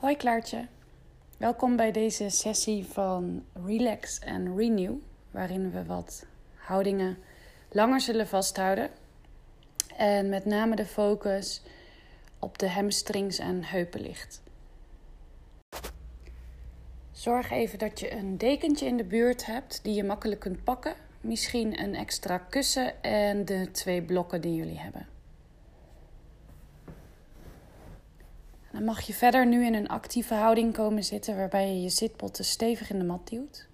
Hoi Klaartje, welkom bij deze sessie van Relax and Renew, waarin we wat houdingen langer zullen vasthouden. En met name de focus op de hamstrings en heupen ligt. Zorg even dat je een dekentje in de buurt hebt die je makkelijk kunt pakken. Misschien een extra kussen en de twee blokken die jullie hebben. Dan mag je verder nu in een actieve houding komen zitten waarbij je je zitbotten stevig in de mat duwt.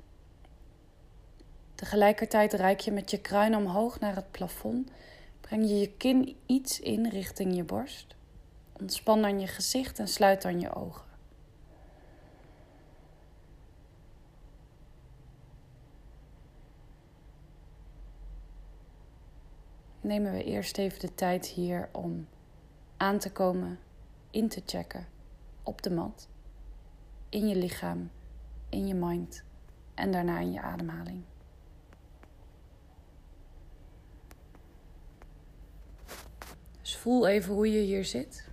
Tegelijkertijd reik je met je kruin omhoog naar het plafond. Breng je je kin iets in richting je borst. Ontspan dan je gezicht en sluit dan je ogen. Nemen we eerst even de tijd hier om aan te komen in te checken op de mat, in je lichaam, in je mind en daarna in je ademhaling. Dus voel even hoe je hier zit.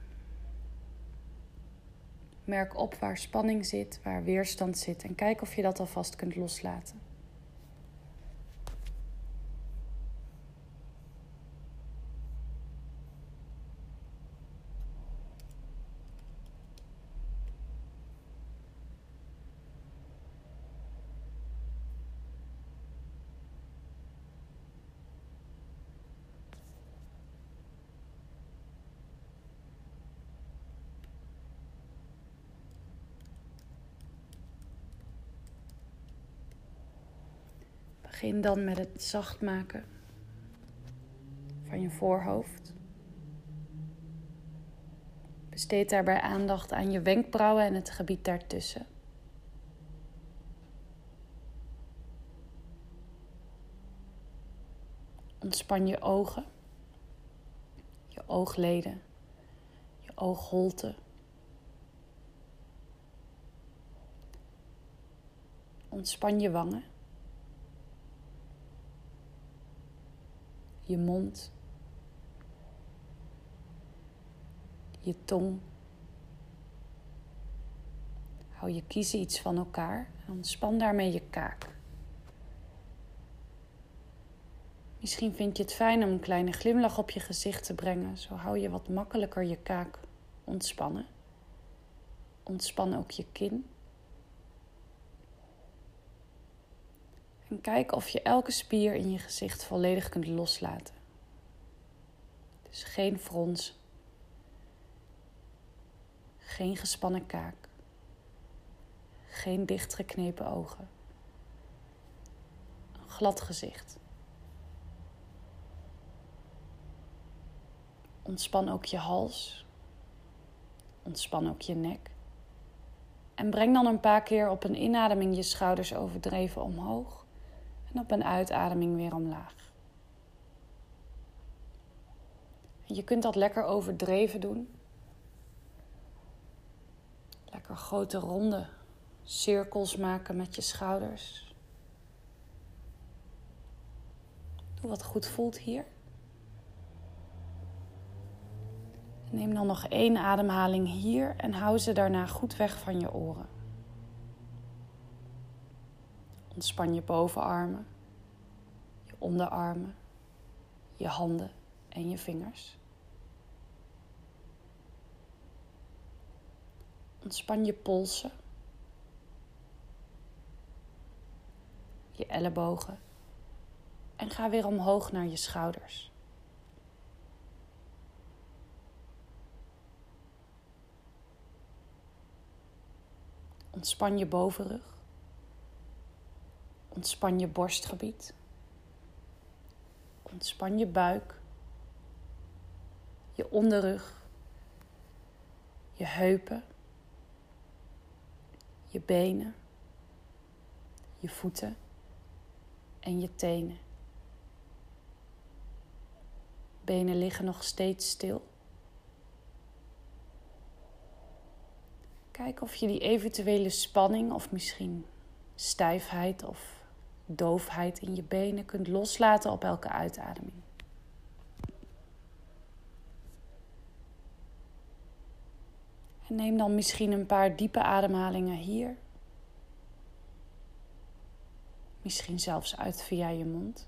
Merk op waar spanning zit, waar weerstand zit en kijk of je dat alvast kunt loslaten. Begin dan met het zacht maken van je voorhoofd. Besteed daarbij aandacht aan je wenkbrauwen en het gebied daartussen. Ontspan je ogen, je oogleden, je oogholte. Ontspan je wangen. Je mond, je tong. Hou je kiezen iets van elkaar en ontspan daarmee je kaak. Misschien vind je het fijn om een kleine glimlach op je gezicht te brengen. Zo hou je wat makkelijker je kaak ontspannen. Ontspan ook je kin. En kijk of je elke spier in je gezicht volledig kunt loslaten. Dus geen frons, geen gespannen kaak, geen dichtgeknepen ogen, een glad gezicht. Ontspan ook je hals, ontspan ook je nek. En breng dan een paar keer op een inademing je schouders overdreven omhoog. En op een uitademing weer omlaag. Je kunt dat lekker overdreven doen. Lekker grote ronde cirkels maken met je schouders. Doe wat goed voelt hier. Neem dan nog één ademhaling hier en hou ze daarna goed weg van je oren. Ontspan je bovenarmen, je onderarmen, je handen en je vingers. Ontspan je polsen, je ellebogen en ga weer omhoog naar je schouders. Ontspan je bovenrug. Ontspan je borstgebied. Ontspan je buik. Je onderrug. Je heupen. Je benen. Je voeten. En je tenen. Benen liggen nog steeds stil. Kijk of je die eventuele spanning of misschien stijfheid of doofheid in je benen kunt loslaten op elke uitademing. En neem dan misschien een paar diepe ademhalingen hier. Misschien zelfs uit via je mond.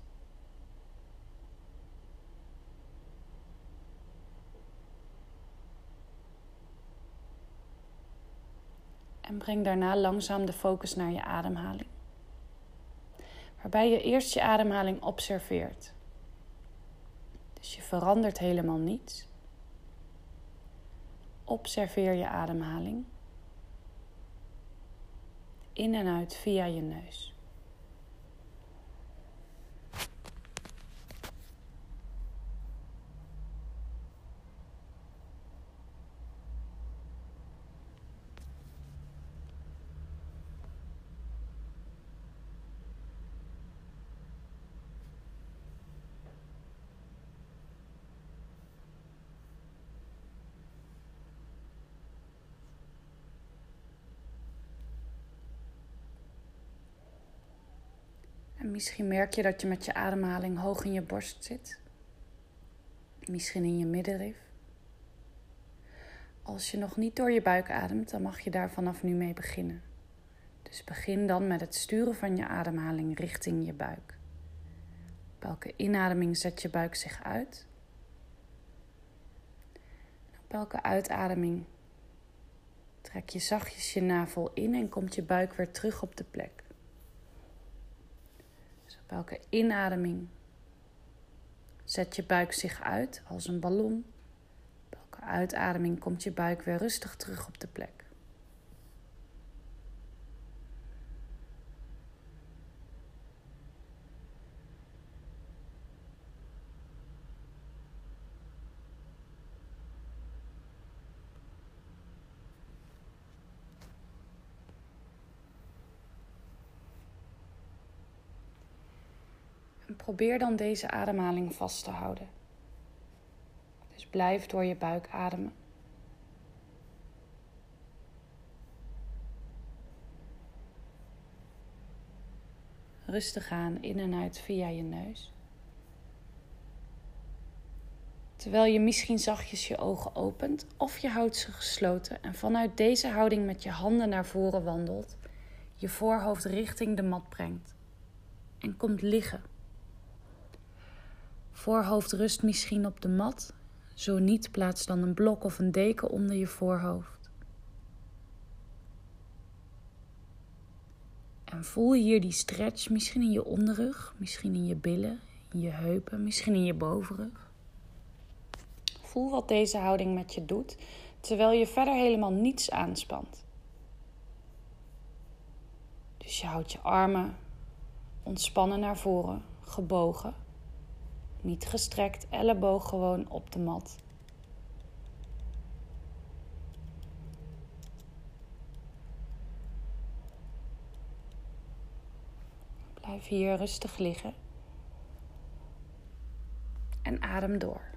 En breng daarna langzaam de focus naar je ademhaling. Waarbij je eerst je ademhaling observeert. Dus je verandert helemaal niets. Observeer je ademhaling. In en uit via je neus. En misschien merk je dat je met je ademhaling hoog in je borst zit. Misschien in je middenrif. Als je nog niet door je buik ademt, dan mag je daar vanaf nu mee beginnen. Dus begin dan met het sturen van je ademhaling richting je buik. Op elke inademing zet je buik zich uit. Op elke uitademing trek je zachtjes je navel in en komt je buik weer terug op de plek. Op elke inademing zet je buik zich uit als een ballon. Op elke uitademing komt je buik weer rustig terug op de plek. Probeer dan deze ademhaling vast te houden. Dus blijf door je buik ademen. Rustig aan in en uit via je neus. Terwijl je misschien zachtjes je ogen opent of je houdt ze gesloten en vanuit deze houding met je handen naar voren wandelt, je voorhoofd richting de mat brengt en komt liggen Voorhoofd rust misschien op de mat. Zo niet, plaats dan een blok of een deken onder je voorhoofd. En voel hier die stretch, misschien in je onderrug, misschien in je billen, in je heupen, misschien in je bovenrug. Voel wat deze houding met je doet, terwijl je verder helemaal niets aanspant. Dus je houdt je armen ontspannen naar voren, gebogen. Niet gestrekt, elleboog gewoon op de mat. Blijf hier rustig liggen. En adem door.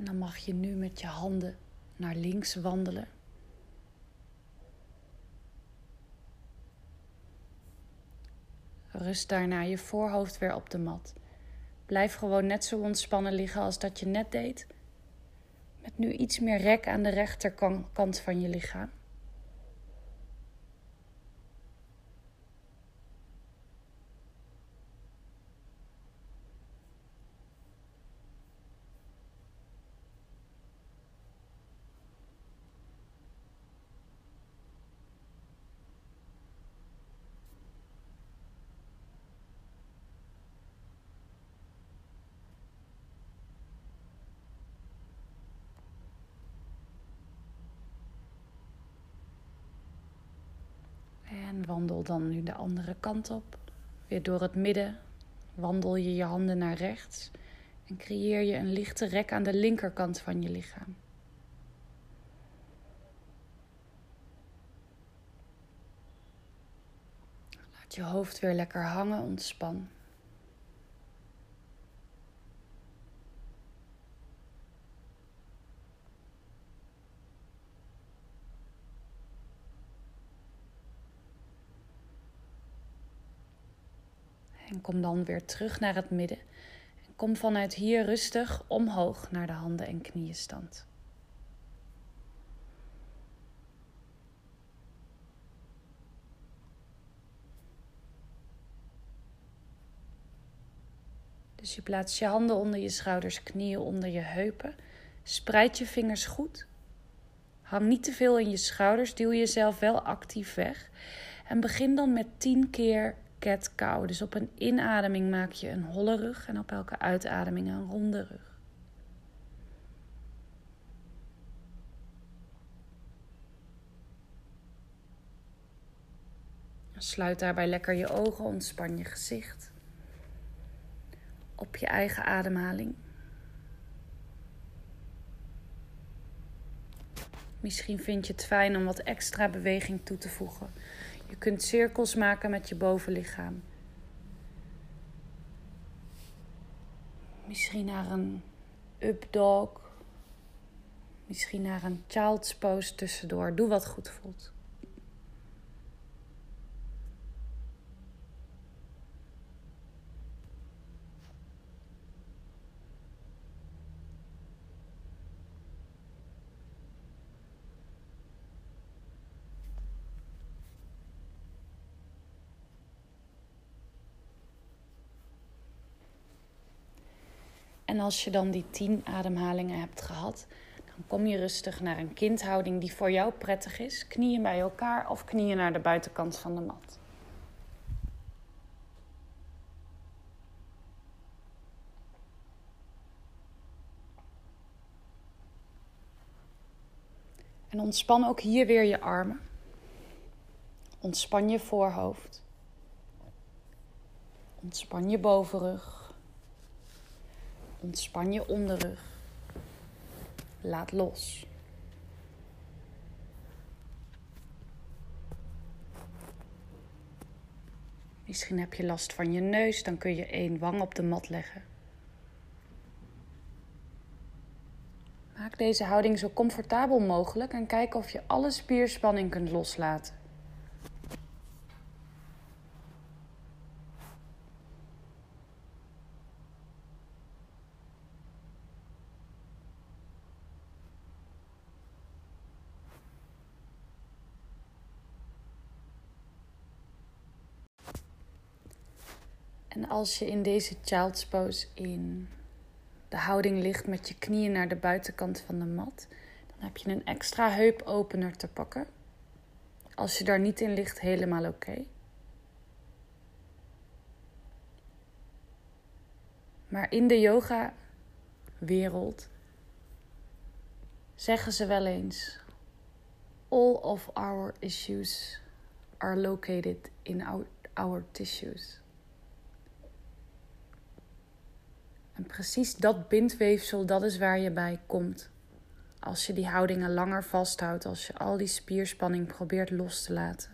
En dan mag je nu met je handen naar links wandelen. Rust daarna je voorhoofd weer op de mat. Blijf gewoon net zo ontspannen liggen als dat je net deed. Met nu iets meer rek aan de rechterkant van je lichaam. Wandel dan nu de andere kant op. Weer door het midden. Wandel je je handen naar rechts. En creëer je een lichte rek aan de linkerkant van je lichaam. Laat je hoofd weer lekker hangen, ontspan. En kom dan weer terug naar het midden. En kom vanuit hier rustig omhoog naar de handen en knieën stand. Dus je plaatst je handen onder je schouders, knieën onder je heupen. Spreid je vingers goed. Hang niet te veel in je schouders, duw jezelf wel actief weg. En begin dan met 10 keer cow. Dus op een inademing maak je een holle rug en op elke uitademing een ronde rug. Sluit daarbij lekker je ogen, ontspan je gezicht. Op je eigen ademhaling. Misschien vind je het fijn om wat extra beweging toe te voegen. Je kunt cirkels maken met je bovenlichaam. Misschien naar een up dog. Misschien naar een child's pose tussendoor. Doe wat goed voelt. En als je dan die tien ademhalingen hebt gehad, dan kom je rustig naar een kindhouding die voor jou prettig is. Knieën bij elkaar of knieën naar de buitenkant van de mat. En ontspan ook hier weer je armen. Ontspan je voorhoofd. Ontspan je bovenrug. Ontspan je onderrug. Laat los. Misschien heb je last van je neus, dan kun je één wang op de mat leggen. Maak deze houding zo comfortabel mogelijk en kijk of je alle spierspanning kunt loslaten. En als je in deze child's pose in de houding ligt met je knieën naar de buitenkant van de mat, dan heb je een extra heupopener te pakken. Als je daar niet in ligt, helemaal oké. Maar in de yoga-wereld zeggen ze wel eens: All of our issues are located in our, our tissues. En precies dat bindweefsel, dat is waar je bij komt. Als je die houdingen langer vasthoudt, als je al die spierspanning probeert los te laten.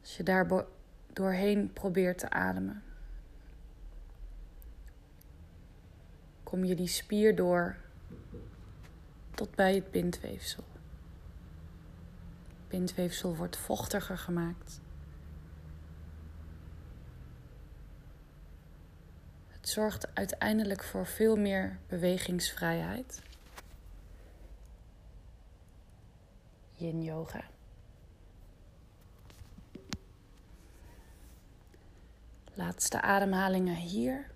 Als je daar doorheen probeert te ademen. Kom je die spier door tot bij het bindweefsel. Het bindweefsel wordt vochtiger gemaakt. Zorgt uiteindelijk voor veel meer bewegingsvrijheid. Yin yoga. Laatste ademhalingen hier.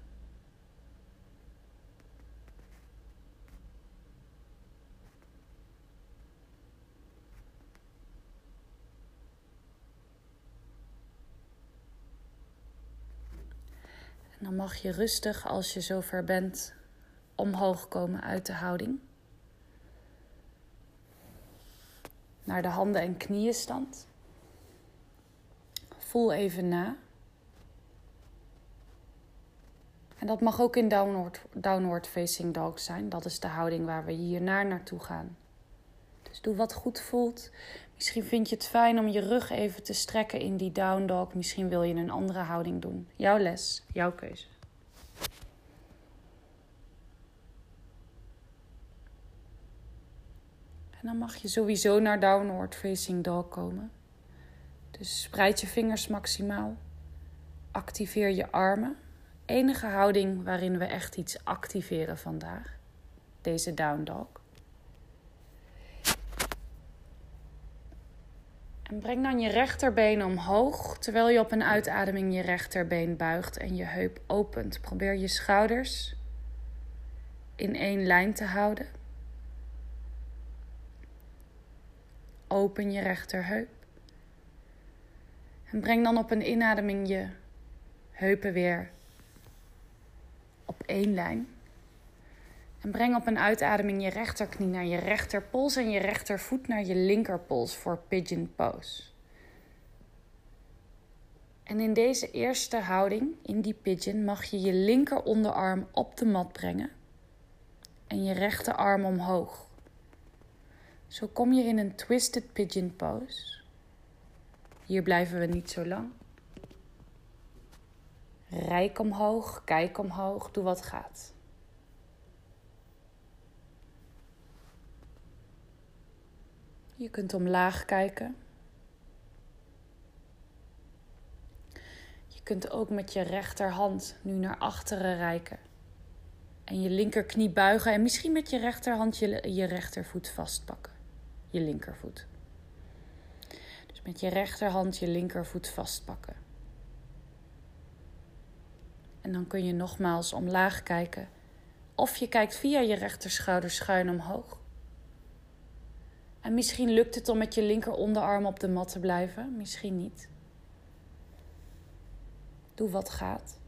Dan mag je rustig, als je zover bent, omhoog komen uit de houding. naar de handen en knieën stand. Voel even na. En dat mag ook in downward, downward facing dog zijn. Dat is de houding waar we hiernaar naartoe gaan. Dus doe wat goed voelt. Misschien vind je het fijn om je rug even te strekken in die down dog. Misschien wil je een andere houding doen. Jouw les, jouw keuze. En dan mag je sowieso naar downward facing dog komen. Dus spreid je vingers maximaal. Activeer je armen. Enige houding waarin we echt iets activeren vandaag. Deze down dog. En breng dan je rechterbeen omhoog terwijl je op een uitademing je rechterbeen buigt en je heup opent. Probeer je schouders in één lijn te houden. Open je rechterheup. En breng dan op een inademing je heupen weer op één lijn. En breng op een uitademing je rechterknie naar je rechterpols en je rechtervoet naar je linkerpols voor pigeon pose. En in deze eerste houding, in die pigeon, mag je je linker onderarm op de mat brengen en je rechterarm omhoog. Zo kom je in een twisted pigeon pose. Hier blijven we niet zo lang. Rijk omhoog, kijk omhoog, doe wat gaat. Je kunt omlaag kijken. Je kunt ook met je rechterhand nu naar achteren reiken. En je linkerknie buigen en misschien met je rechterhand je, je rechtervoet vastpakken. Je linkervoet. Dus met je rechterhand je linkervoet vastpakken. En dan kun je nogmaals omlaag kijken. Of je kijkt via je rechterschouder schuin omhoog. En misschien lukt het om met je linker onderarm op de mat te blijven, misschien niet. Doe wat gaat.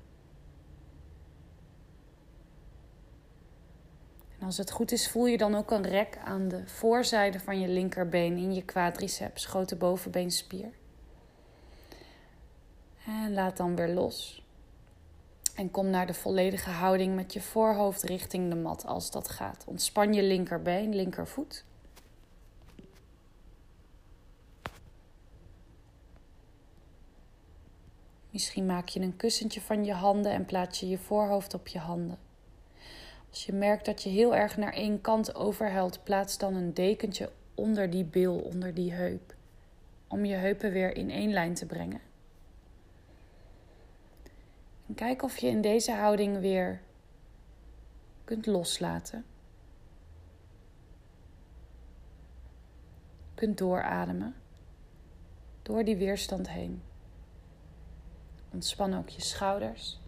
En als het goed is, voel je dan ook een rek aan de voorzijde van je linkerbeen in je quadriceps, grote bovenbeenspier. En laat dan weer los. En kom naar de volledige houding met je voorhoofd richting de mat als dat gaat. Ontspan je linkerbeen, linkervoet. Misschien maak je een kussentje van je handen en plaats je je voorhoofd op je handen. Als je merkt dat je heel erg naar één kant overhelt, plaats dan een dekentje onder die bil, onder die heup. Om je heupen weer in één lijn te brengen. En kijk of je in deze houding weer kunt loslaten. Kunt doorademen door die weerstand heen. Ontspan ook je schouders,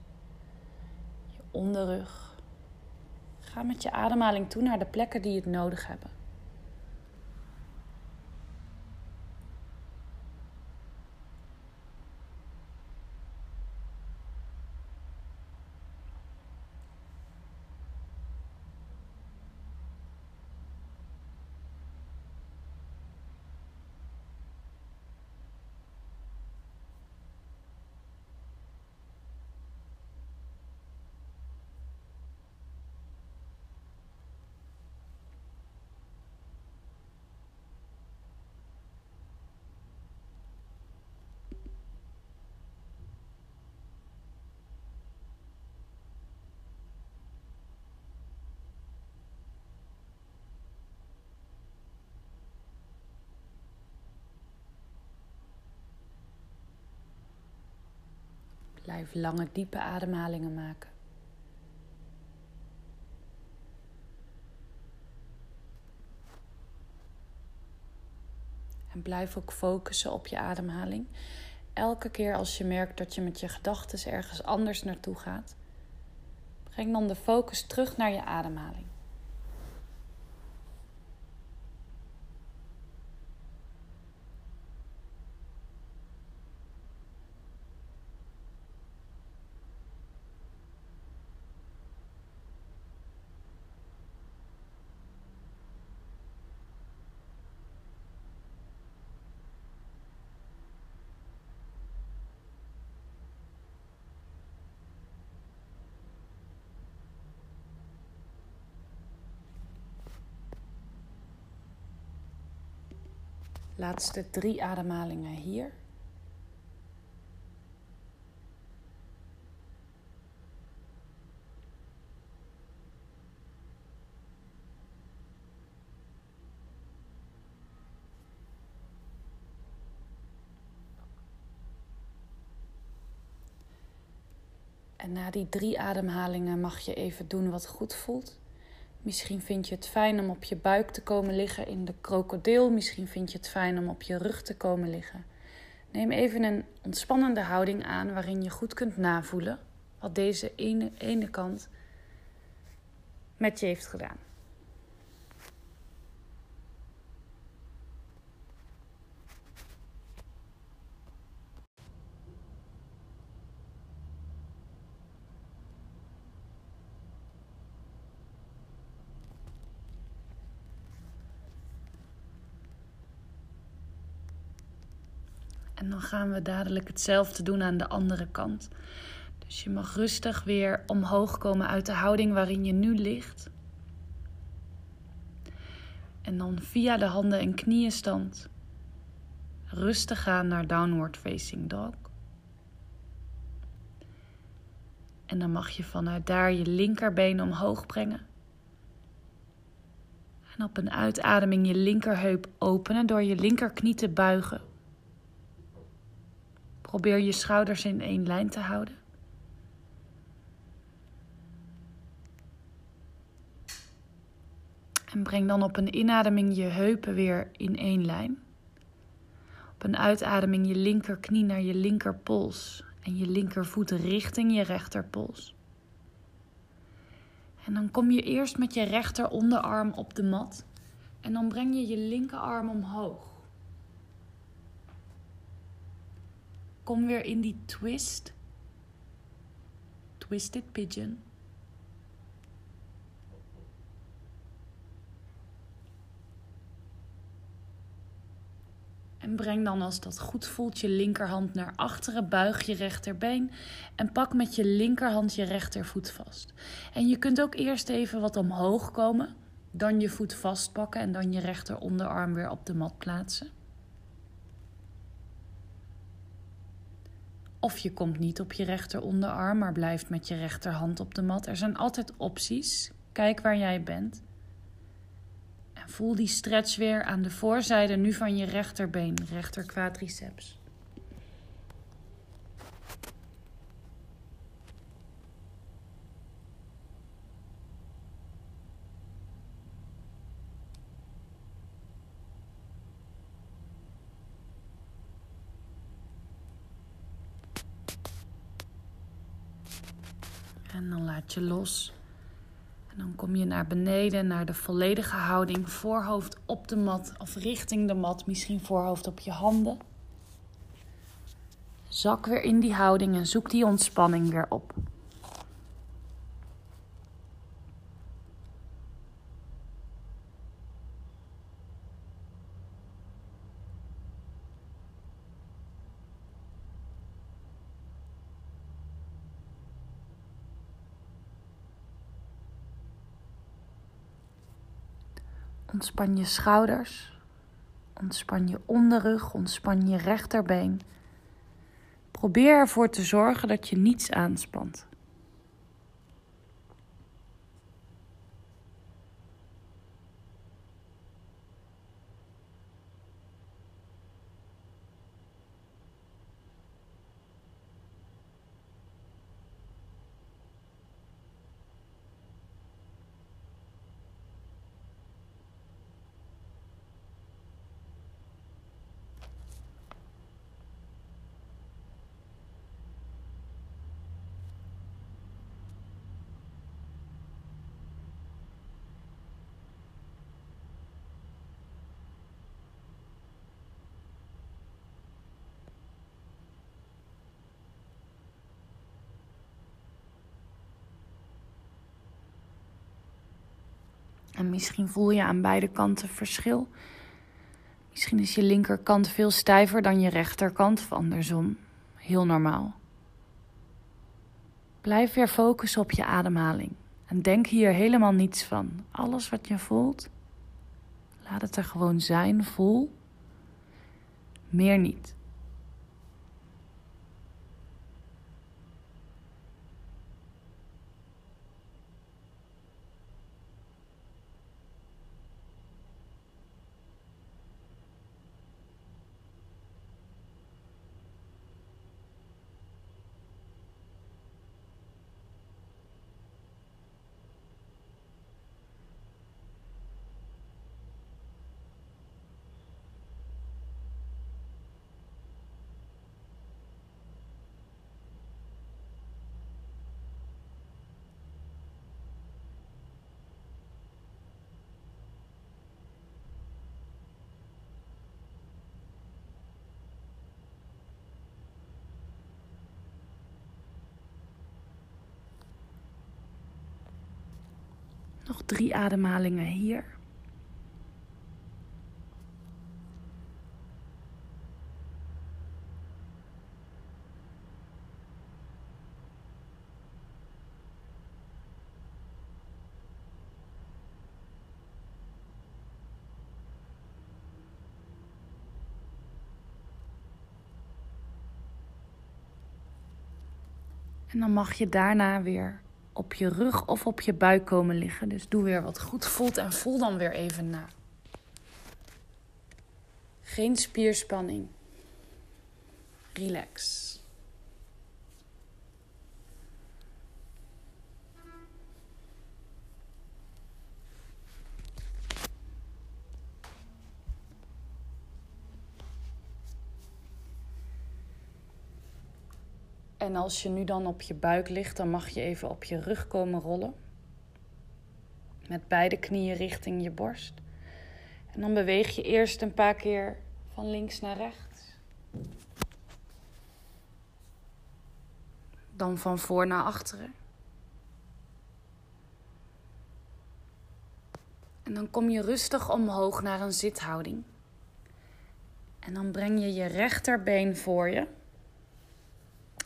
je onderrug. Ga met je ademhaling toe naar de plekken die het nodig hebben. Blijf lange, diepe ademhalingen maken. En blijf ook focussen op je ademhaling. Elke keer als je merkt dat je met je gedachten ergens anders naartoe gaat, breng dan de focus terug naar je ademhaling. Laatste drie ademhalingen hier. En na die drie ademhalingen mag je even doen wat goed voelt. Misschien vind je het fijn om op je buik te komen liggen in de krokodil. Misschien vind je het fijn om op je rug te komen liggen. Neem even een ontspannende houding aan waarin je goed kunt navoelen wat deze ene, ene kant met je heeft gedaan. En dan gaan we dadelijk hetzelfde doen aan de andere kant. Dus je mag rustig weer omhoog komen uit de houding waarin je nu ligt. En dan via de handen en knieën stand rustig gaan naar downward facing dog. En dan mag je vanuit daar je linkerbeen omhoog brengen. En op een uitademing je linkerheup openen door je linkerknie te buigen. Probeer je schouders in één lijn te houden. En breng dan op een inademing je heupen weer in één lijn. Op een uitademing je linkerknie naar je linkerpols en je linkervoet richting je rechterpols. En dan kom je eerst met je rechter onderarm op de mat en dan breng je je linkerarm omhoog. Kom weer in die twist. Twisted pigeon. En breng dan als dat goed voelt je linkerhand naar achteren, buig je rechterbeen en pak met je linkerhand je rechtervoet vast. En je kunt ook eerst even wat omhoog komen, dan je voet vastpakken en dan je rechteronderarm weer op de mat plaatsen. Of je komt niet op je rechteronderarm, maar blijft met je rechterhand op de mat. Er zijn altijd opties. Kijk waar jij bent. En voel die stretch weer aan de voorzijde nu van je rechterbeen, rechter quadriceps. En dan laat je los. En dan kom je naar beneden, naar de volledige houding. Voorhoofd op de mat of richting de mat. Misschien voorhoofd op je handen. Zak weer in die houding en zoek die ontspanning weer op. Ontspan je schouders. Ontspan je onderrug. Ontspan je rechterbeen. Probeer ervoor te zorgen dat je niets aanspant. En misschien voel je aan beide kanten verschil. Misschien is je linkerkant veel stijver dan je rechterkant of andersom. Heel normaal. Blijf weer focussen op je ademhaling. En denk hier helemaal niets van. Alles wat je voelt, laat het er gewoon zijn. Voel. meer niet. Nog drie ademhalingen hier. En dan mag je daarna weer op je rug of op je buik komen liggen. Dus doe weer wat goed voelt en voel dan weer even na. Geen spierspanning. Relax. En als je nu dan op je buik ligt, dan mag je even op je rug komen rollen. Met beide knieën richting je borst. En dan beweeg je eerst een paar keer van links naar rechts. Dan van voor naar achteren. En dan kom je rustig omhoog naar een zithouding. En dan breng je je rechterbeen voor je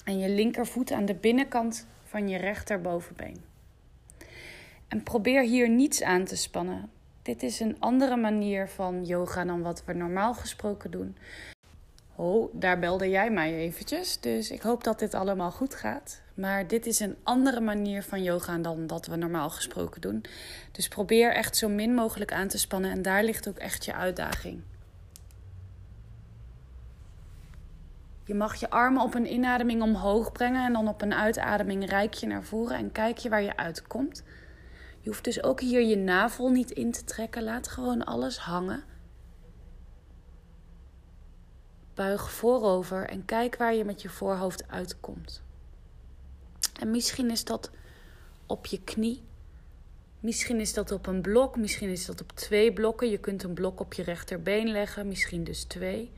en je linkervoet aan de binnenkant van je rechterbovenbeen. En probeer hier niets aan te spannen. Dit is een andere manier van yoga dan wat we normaal gesproken doen. Oh, daar belde jij mij eventjes, dus ik hoop dat dit allemaal goed gaat. Maar dit is een andere manier van yoga dan dat we normaal gesproken doen. Dus probeer echt zo min mogelijk aan te spannen en daar ligt ook echt je uitdaging. Je mag je armen op een inademing omhoog brengen en dan op een uitademing rijk je naar voren en kijk je waar je uitkomt. Je hoeft dus ook hier je navel niet in te trekken. Laat gewoon alles hangen. Buig voorover en kijk waar je met je voorhoofd uitkomt. En misschien is dat op je knie. Misschien is dat op een blok. Misschien is dat op twee blokken. Je kunt een blok op je rechterbeen leggen. Misschien dus twee.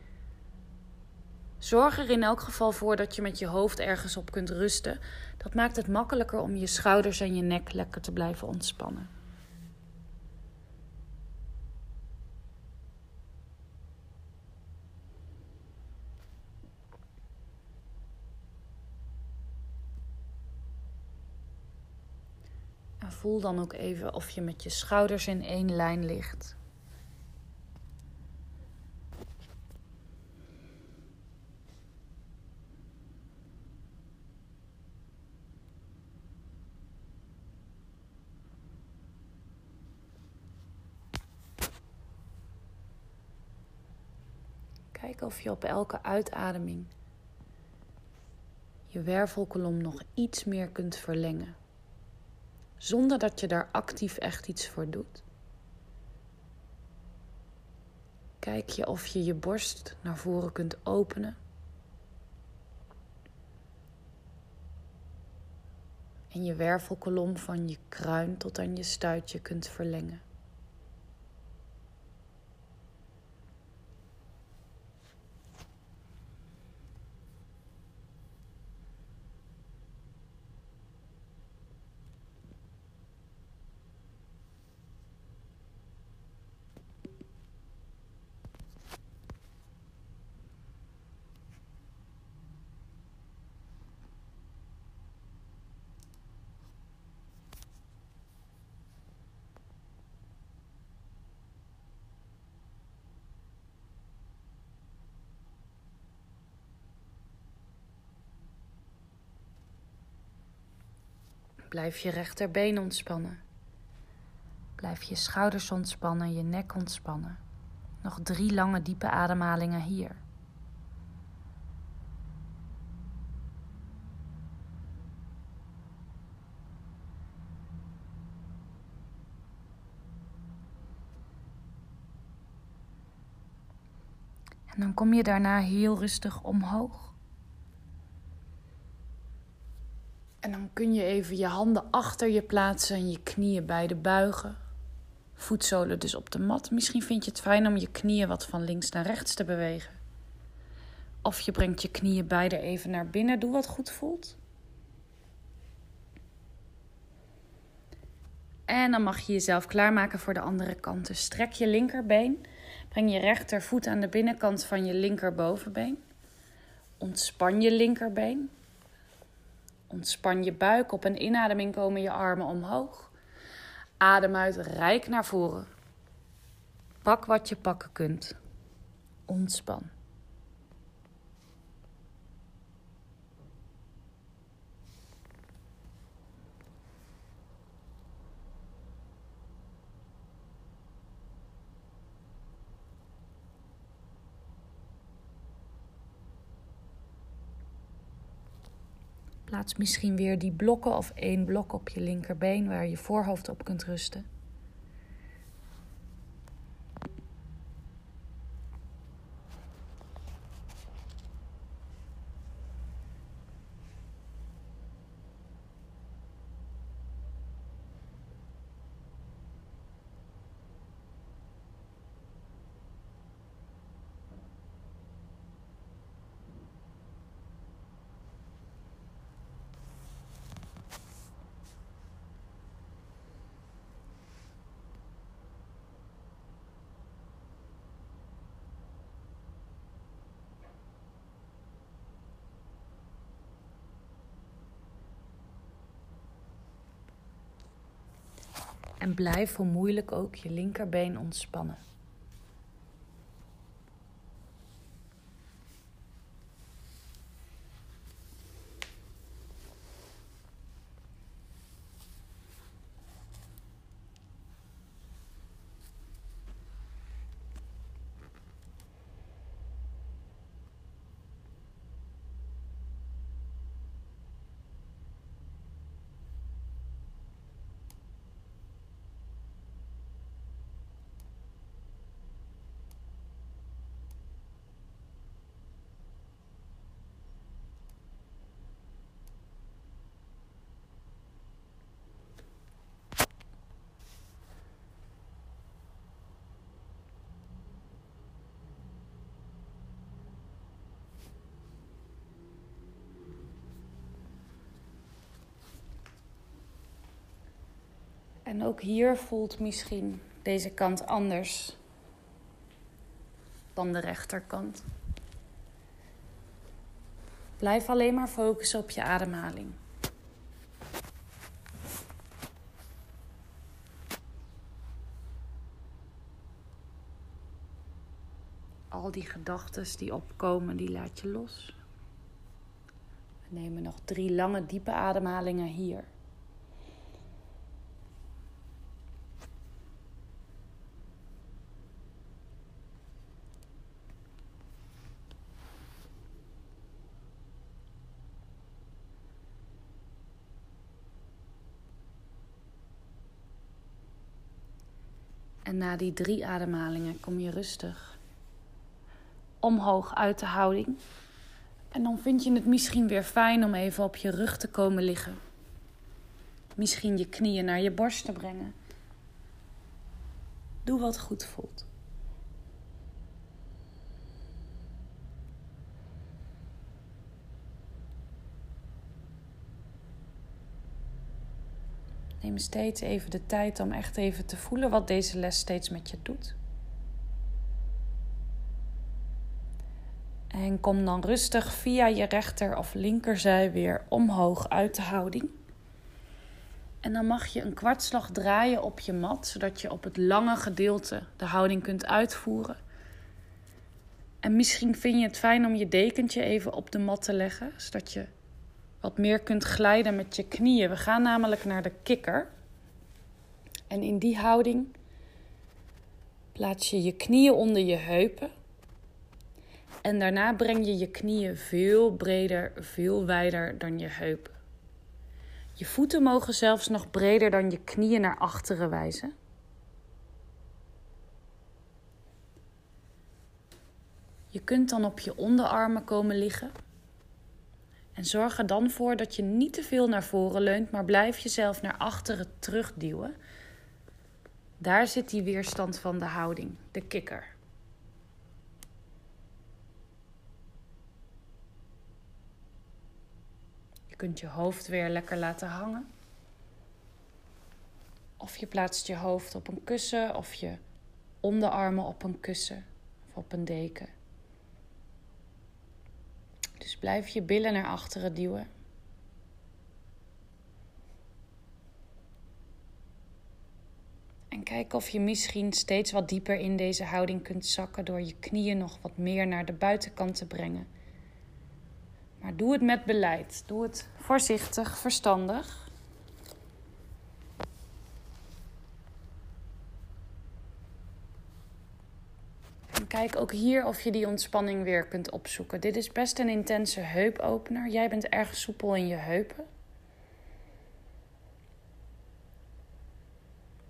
Zorg er in elk geval voor dat je met je hoofd ergens op kunt rusten. Dat maakt het makkelijker om je schouders en je nek lekker te blijven ontspannen. En voel dan ook even of je met je schouders in één lijn ligt. Of je op elke uitademing je wervelkolom nog iets meer kunt verlengen. Zonder dat je daar actief echt iets voor doet. Kijk je of je je borst naar voren kunt openen. En je wervelkolom van je kruin tot aan je stuitje kunt verlengen. Blijf je rechterbeen ontspannen. Blijf je schouders ontspannen, je nek ontspannen. Nog drie lange diepe ademhalingen hier. En dan kom je daarna heel rustig omhoog. En dan kun je even je handen achter je plaatsen en je knieën beide buigen. Voetzolen dus op de mat. Misschien vind je het fijn om je knieën wat van links naar rechts te bewegen. Of je brengt je knieën beide even naar binnen. Doe wat goed voelt. En dan mag je jezelf klaarmaken voor de andere kant. Dus strek je linkerbeen. Breng je rechtervoet aan de binnenkant van je linkerbovenbeen. Ontspan je linkerbeen. Ontspan je buik. Op een inademing komen je armen omhoog. Adem uit, rijk naar voren. Pak wat je pakken kunt. Ontspan. Plaats misschien weer die blokken of één blok op je linkerbeen waar je voorhoofd op kunt rusten. En blijf hoe moeilijk ook je linkerbeen ontspannen. En ook hier voelt misschien deze kant anders dan de rechterkant. Blijf alleen maar focussen op je ademhaling. Al die gedachten die opkomen, die laat je los. We nemen nog drie lange diepe ademhalingen hier. Na die drie ademhalingen kom je rustig omhoog uit de houding. En dan vind je het misschien weer fijn om even op je rug te komen liggen. Misschien je knieën naar je borst te brengen. Doe wat goed voelt. Neem steeds even de tijd om echt even te voelen wat deze les steeds met je doet. En kom dan rustig via je rechter of linkerzij weer omhoog uit de houding. En dan mag je een kwartslag draaien op je mat, zodat je op het lange gedeelte de houding kunt uitvoeren. En misschien vind je het fijn om je dekentje even op de mat te leggen, zodat je wat meer kunt glijden met je knieën. We gaan namelijk naar de kikker. En in die houding plaats je je knieën onder je heupen. En daarna breng je je knieën veel breder, veel wijder dan je heupen. Je voeten mogen zelfs nog breder dan je knieën naar achteren wijzen. Je kunt dan op je onderarmen komen liggen. En zorg er dan voor dat je niet te veel naar voren leunt, maar blijf jezelf naar achteren terugduwen. Daar zit die weerstand van de houding, de kikker. Je kunt je hoofd weer lekker laten hangen. Of je plaatst je hoofd op een kussen of je onderarmen op een kussen of op een deken. Dus blijf je billen naar achteren duwen. En kijk of je misschien steeds wat dieper in deze houding kunt zakken door je knieën nog wat meer naar de buitenkant te brengen. Maar doe het met beleid. Doe het voorzichtig, verstandig. Kijk ook hier of je die ontspanning weer kunt opzoeken. Dit is best een intense heupopener. Jij bent erg soepel in je heupen.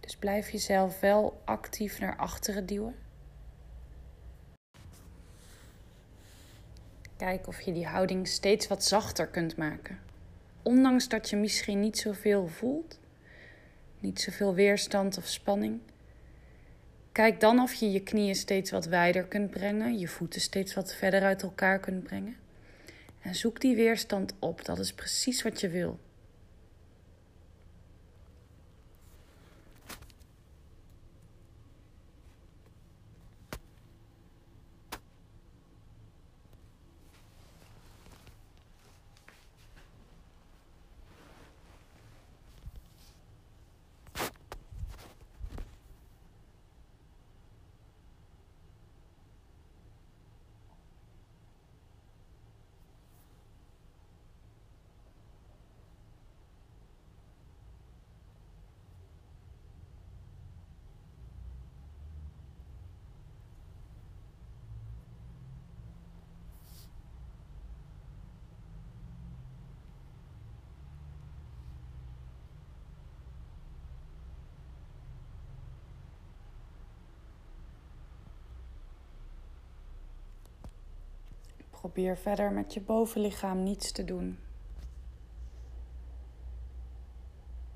Dus blijf jezelf wel actief naar achteren duwen. Kijk of je die houding steeds wat zachter kunt maken. Ondanks dat je misschien niet zoveel voelt, niet zoveel weerstand of spanning. Kijk dan of je je knieën steeds wat wijder kunt brengen, je voeten steeds wat verder uit elkaar kunt brengen. En zoek die weerstand op, dat is precies wat je wil. Probeer verder met je bovenlichaam niets te doen.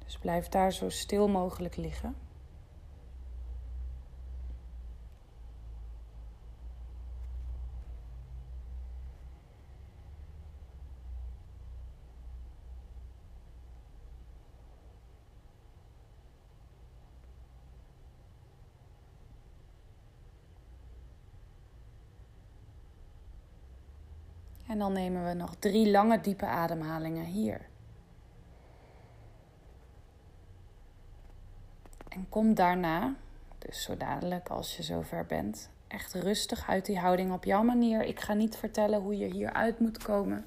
Dus blijf daar zo stil mogelijk liggen. En dan nemen we nog drie lange diepe ademhalingen hier. En kom daarna, dus zo dadelijk als je zover bent, echt rustig uit die houding op jouw manier. Ik ga niet vertellen hoe je hieruit moet komen.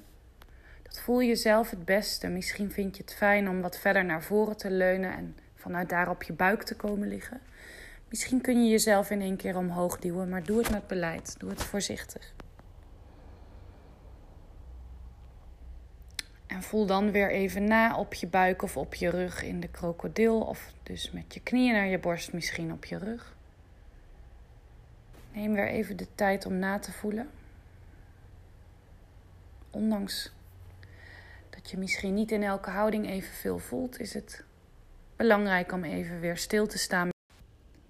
Dat voel je zelf het beste. Misschien vind je het fijn om wat verder naar voren te leunen en vanuit daar op je buik te komen liggen. Misschien kun je jezelf in één keer omhoog duwen, maar doe het met beleid. Doe het voorzichtig. En voel dan weer even na op je buik of op je rug in de krokodil. Of dus met je knieën naar je borst, misschien op je rug. Neem weer even de tijd om na te voelen. Ondanks dat je misschien niet in elke houding evenveel voelt, is het belangrijk om even weer stil te staan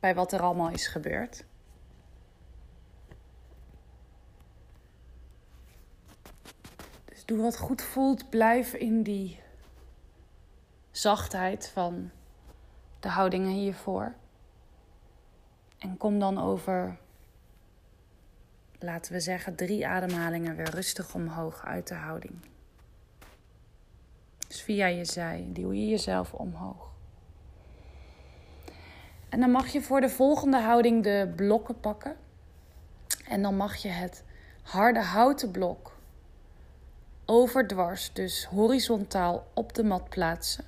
bij wat er allemaal is gebeurd. Doe wat goed voelt. Blijf in die zachtheid van de houdingen hiervoor. En kom dan over, laten we zeggen, drie ademhalingen weer rustig omhoog uit de houding. Dus via je zij duw je jezelf omhoog. En dan mag je voor de volgende houding de blokken pakken. En dan mag je het harde houten blok overdwars, dus horizontaal op de mat plaatsen.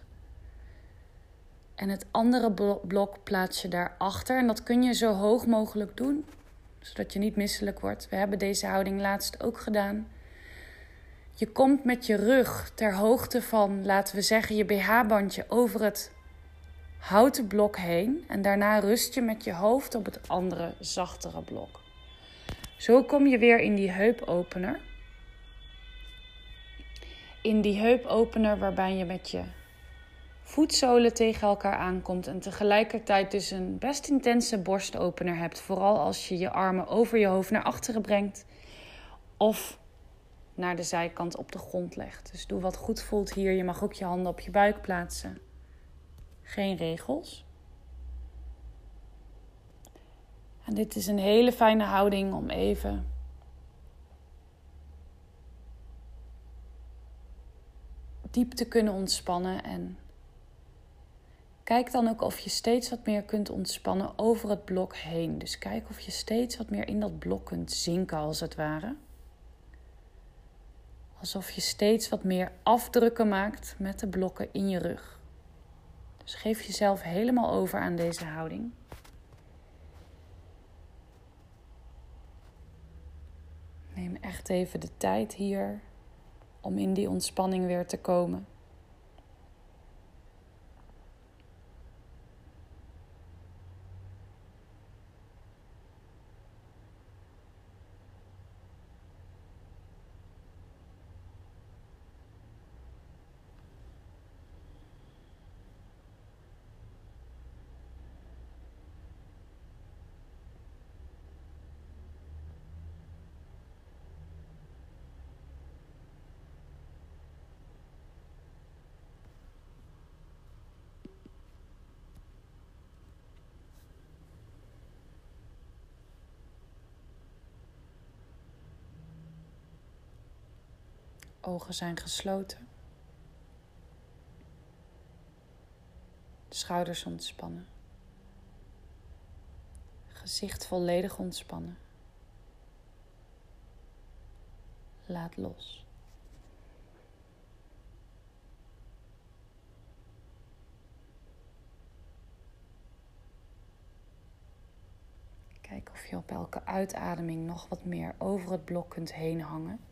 En het andere blok plaats je daarachter. En dat kun je zo hoog mogelijk doen, zodat je niet misselijk wordt. We hebben deze houding laatst ook gedaan. Je komt met je rug ter hoogte van, laten we zeggen, je BH-bandje over het houten blok heen. En daarna rust je met je hoofd op het andere, zachtere blok. Zo kom je weer in die heupopener. In die heupopener waarbij je met je voetzolen tegen elkaar aankomt en tegelijkertijd dus een best intense borstopener hebt. Vooral als je je armen over je hoofd naar achteren brengt of naar de zijkant op de grond legt. Dus doe wat goed voelt hier. Je mag ook je handen op je buik plaatsen. Geen regels. En dit is een hele fijne houding om even diep te kunnen ontspannen en Kijk dan ook of je steeds wat meer kunt ontspannen over het blok heen. Dus kijk of je steeds wat meer in dat blok kunt zinken, als het ware. Alsof je steeds wat meer afdrukken maakt met de blokken in je rug. Dus geef jezelf helemaal over aan deze houding. Neem echt even de tijd hier om in die ontspanning weer te komen. Ogen zijn gesloten. Schouders ontspannen. Gezicht volledig ontspannen. Laat los. Kijk of je op elke uitademing nog wat meer over het blok kunt heen hangen.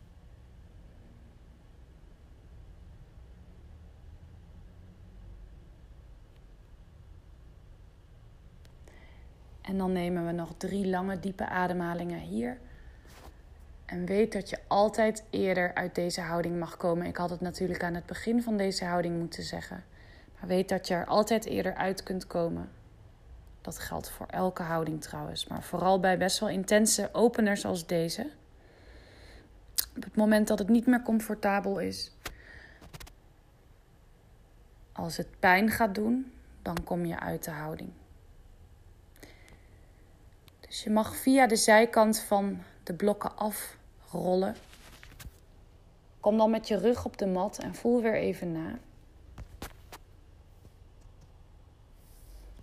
En dan nemen we nog drie lange diepe ademhalingen hier. En weet dat je altijd eerder uit deze houding mag komen. Ik had het natuurlijk aan het begin van deze houding moeten zeggen. Maar weet dat je er altijd eerder uit kunt komen. Dat geldt voor elke houding trouwens. Maar vooral bij best wel intense openers als deze. Op het moment dat het niet meer comfortabel is. Als het pijn gaat doen, dan kom je uit de houding. Dus je mag via de zijkant van de blokken afrollen. Kom dan met je rug op de mat en voel weer even na.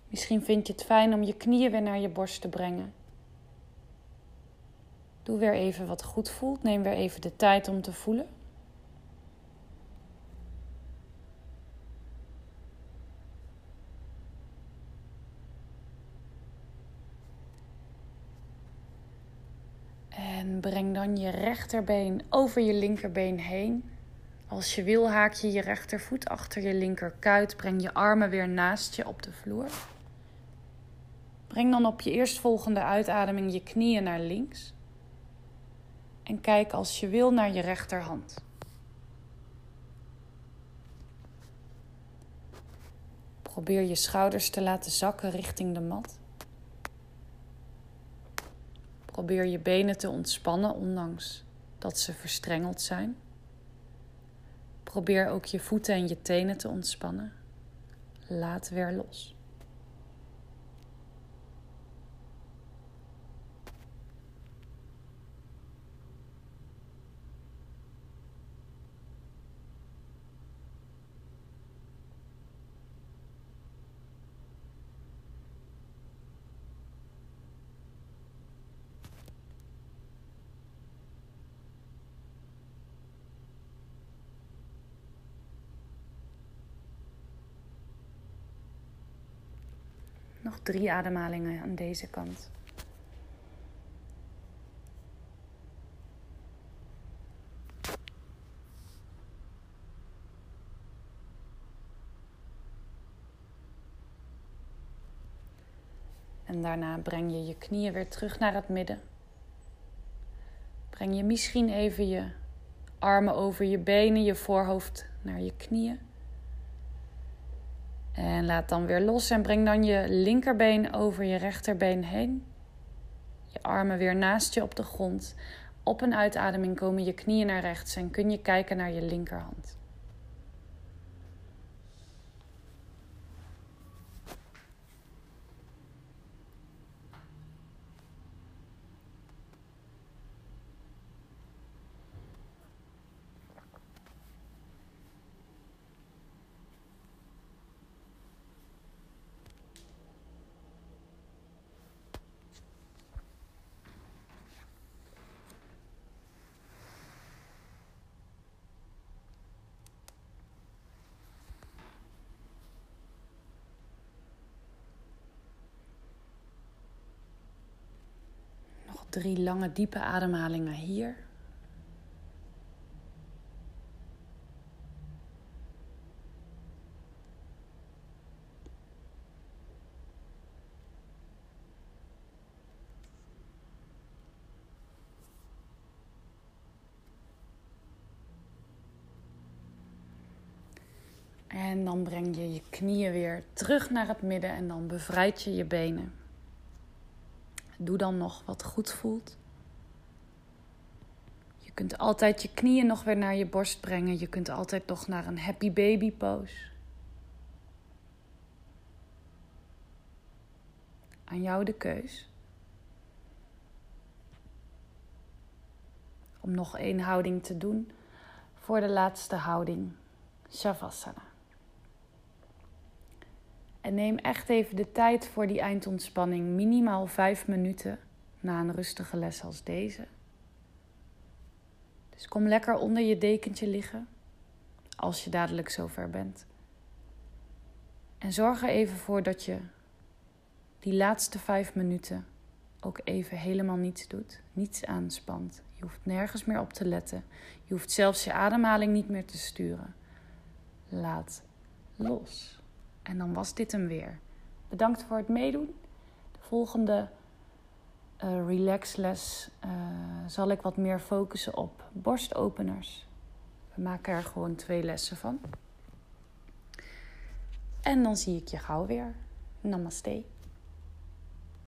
Misschien vind je het fijn om je knieën weer naar je borst te brengen. Doe weer even wat goed voelt. Neem weer even de tijd om te voelen. En breng dan je rechterbeen over je linkerbeen heen. Als je wil haak je je rechtervoet achter je linkerkuit. Breng je armen weer naast je op de vloer. Breng dan op je eerstvolgende uitademing je knieën naar links. En kijk als je wil naar je rechterhand. Probeer je schouders te laten zakken richting de mat. Probeer je benen te ontspannen, ondanks dat ze verstrengeld zijn. Probeer ook je voeten en je tenen te ontspannen. Laat weer los. Nog drie ademhalingen aan deze kant. En daarna breng je je knieën weer terug naar het midden. Breng je misschien even je armen over je benen, je voorhoofd naar je knieën. En laat dan weer los en breng dan je linkerbeen over je rechterbeen heen. Je armen weer naast je op de grond. Op een uitademing komen je knieën naar rechts en kun je kijken naar je linkerhand. Drie lange diepe ademhalingen hier. En dan breng je je knieën weer terug naar het midden en dan bevrijd je je benen. Doe dan nog wat goed voelt. Je kunt altijd je knieën nog weer naar je borst brengen. Je kunt altijd nog naar een happy baby pose. Aan jou de keus. Om nog één houding te doen voor de laatste houding, Shavasana. En neem echt even de tijd voor die eindontspanning, minimaal vijf minuten na een rustige les als deze. Dus kom lekker onder je dekentje liggen, als je dadelijk zover bent. En zorg er even voor dat je die laatste vijf minuten ook even helemaal niets doet, niets aanspant. Je hoeft nergens meer op te letten. Je hoeft zelfs je ademhaling niet meer te sturen. Laat los. En dan was dit hem weer. Bedankt voor het meedoen. De volgende uh, relaxles uh, zal ik wat meer focussen op borstopeners. We maken er gewoon twee lessen van. En dan zie ik je gauw weer. Namaste.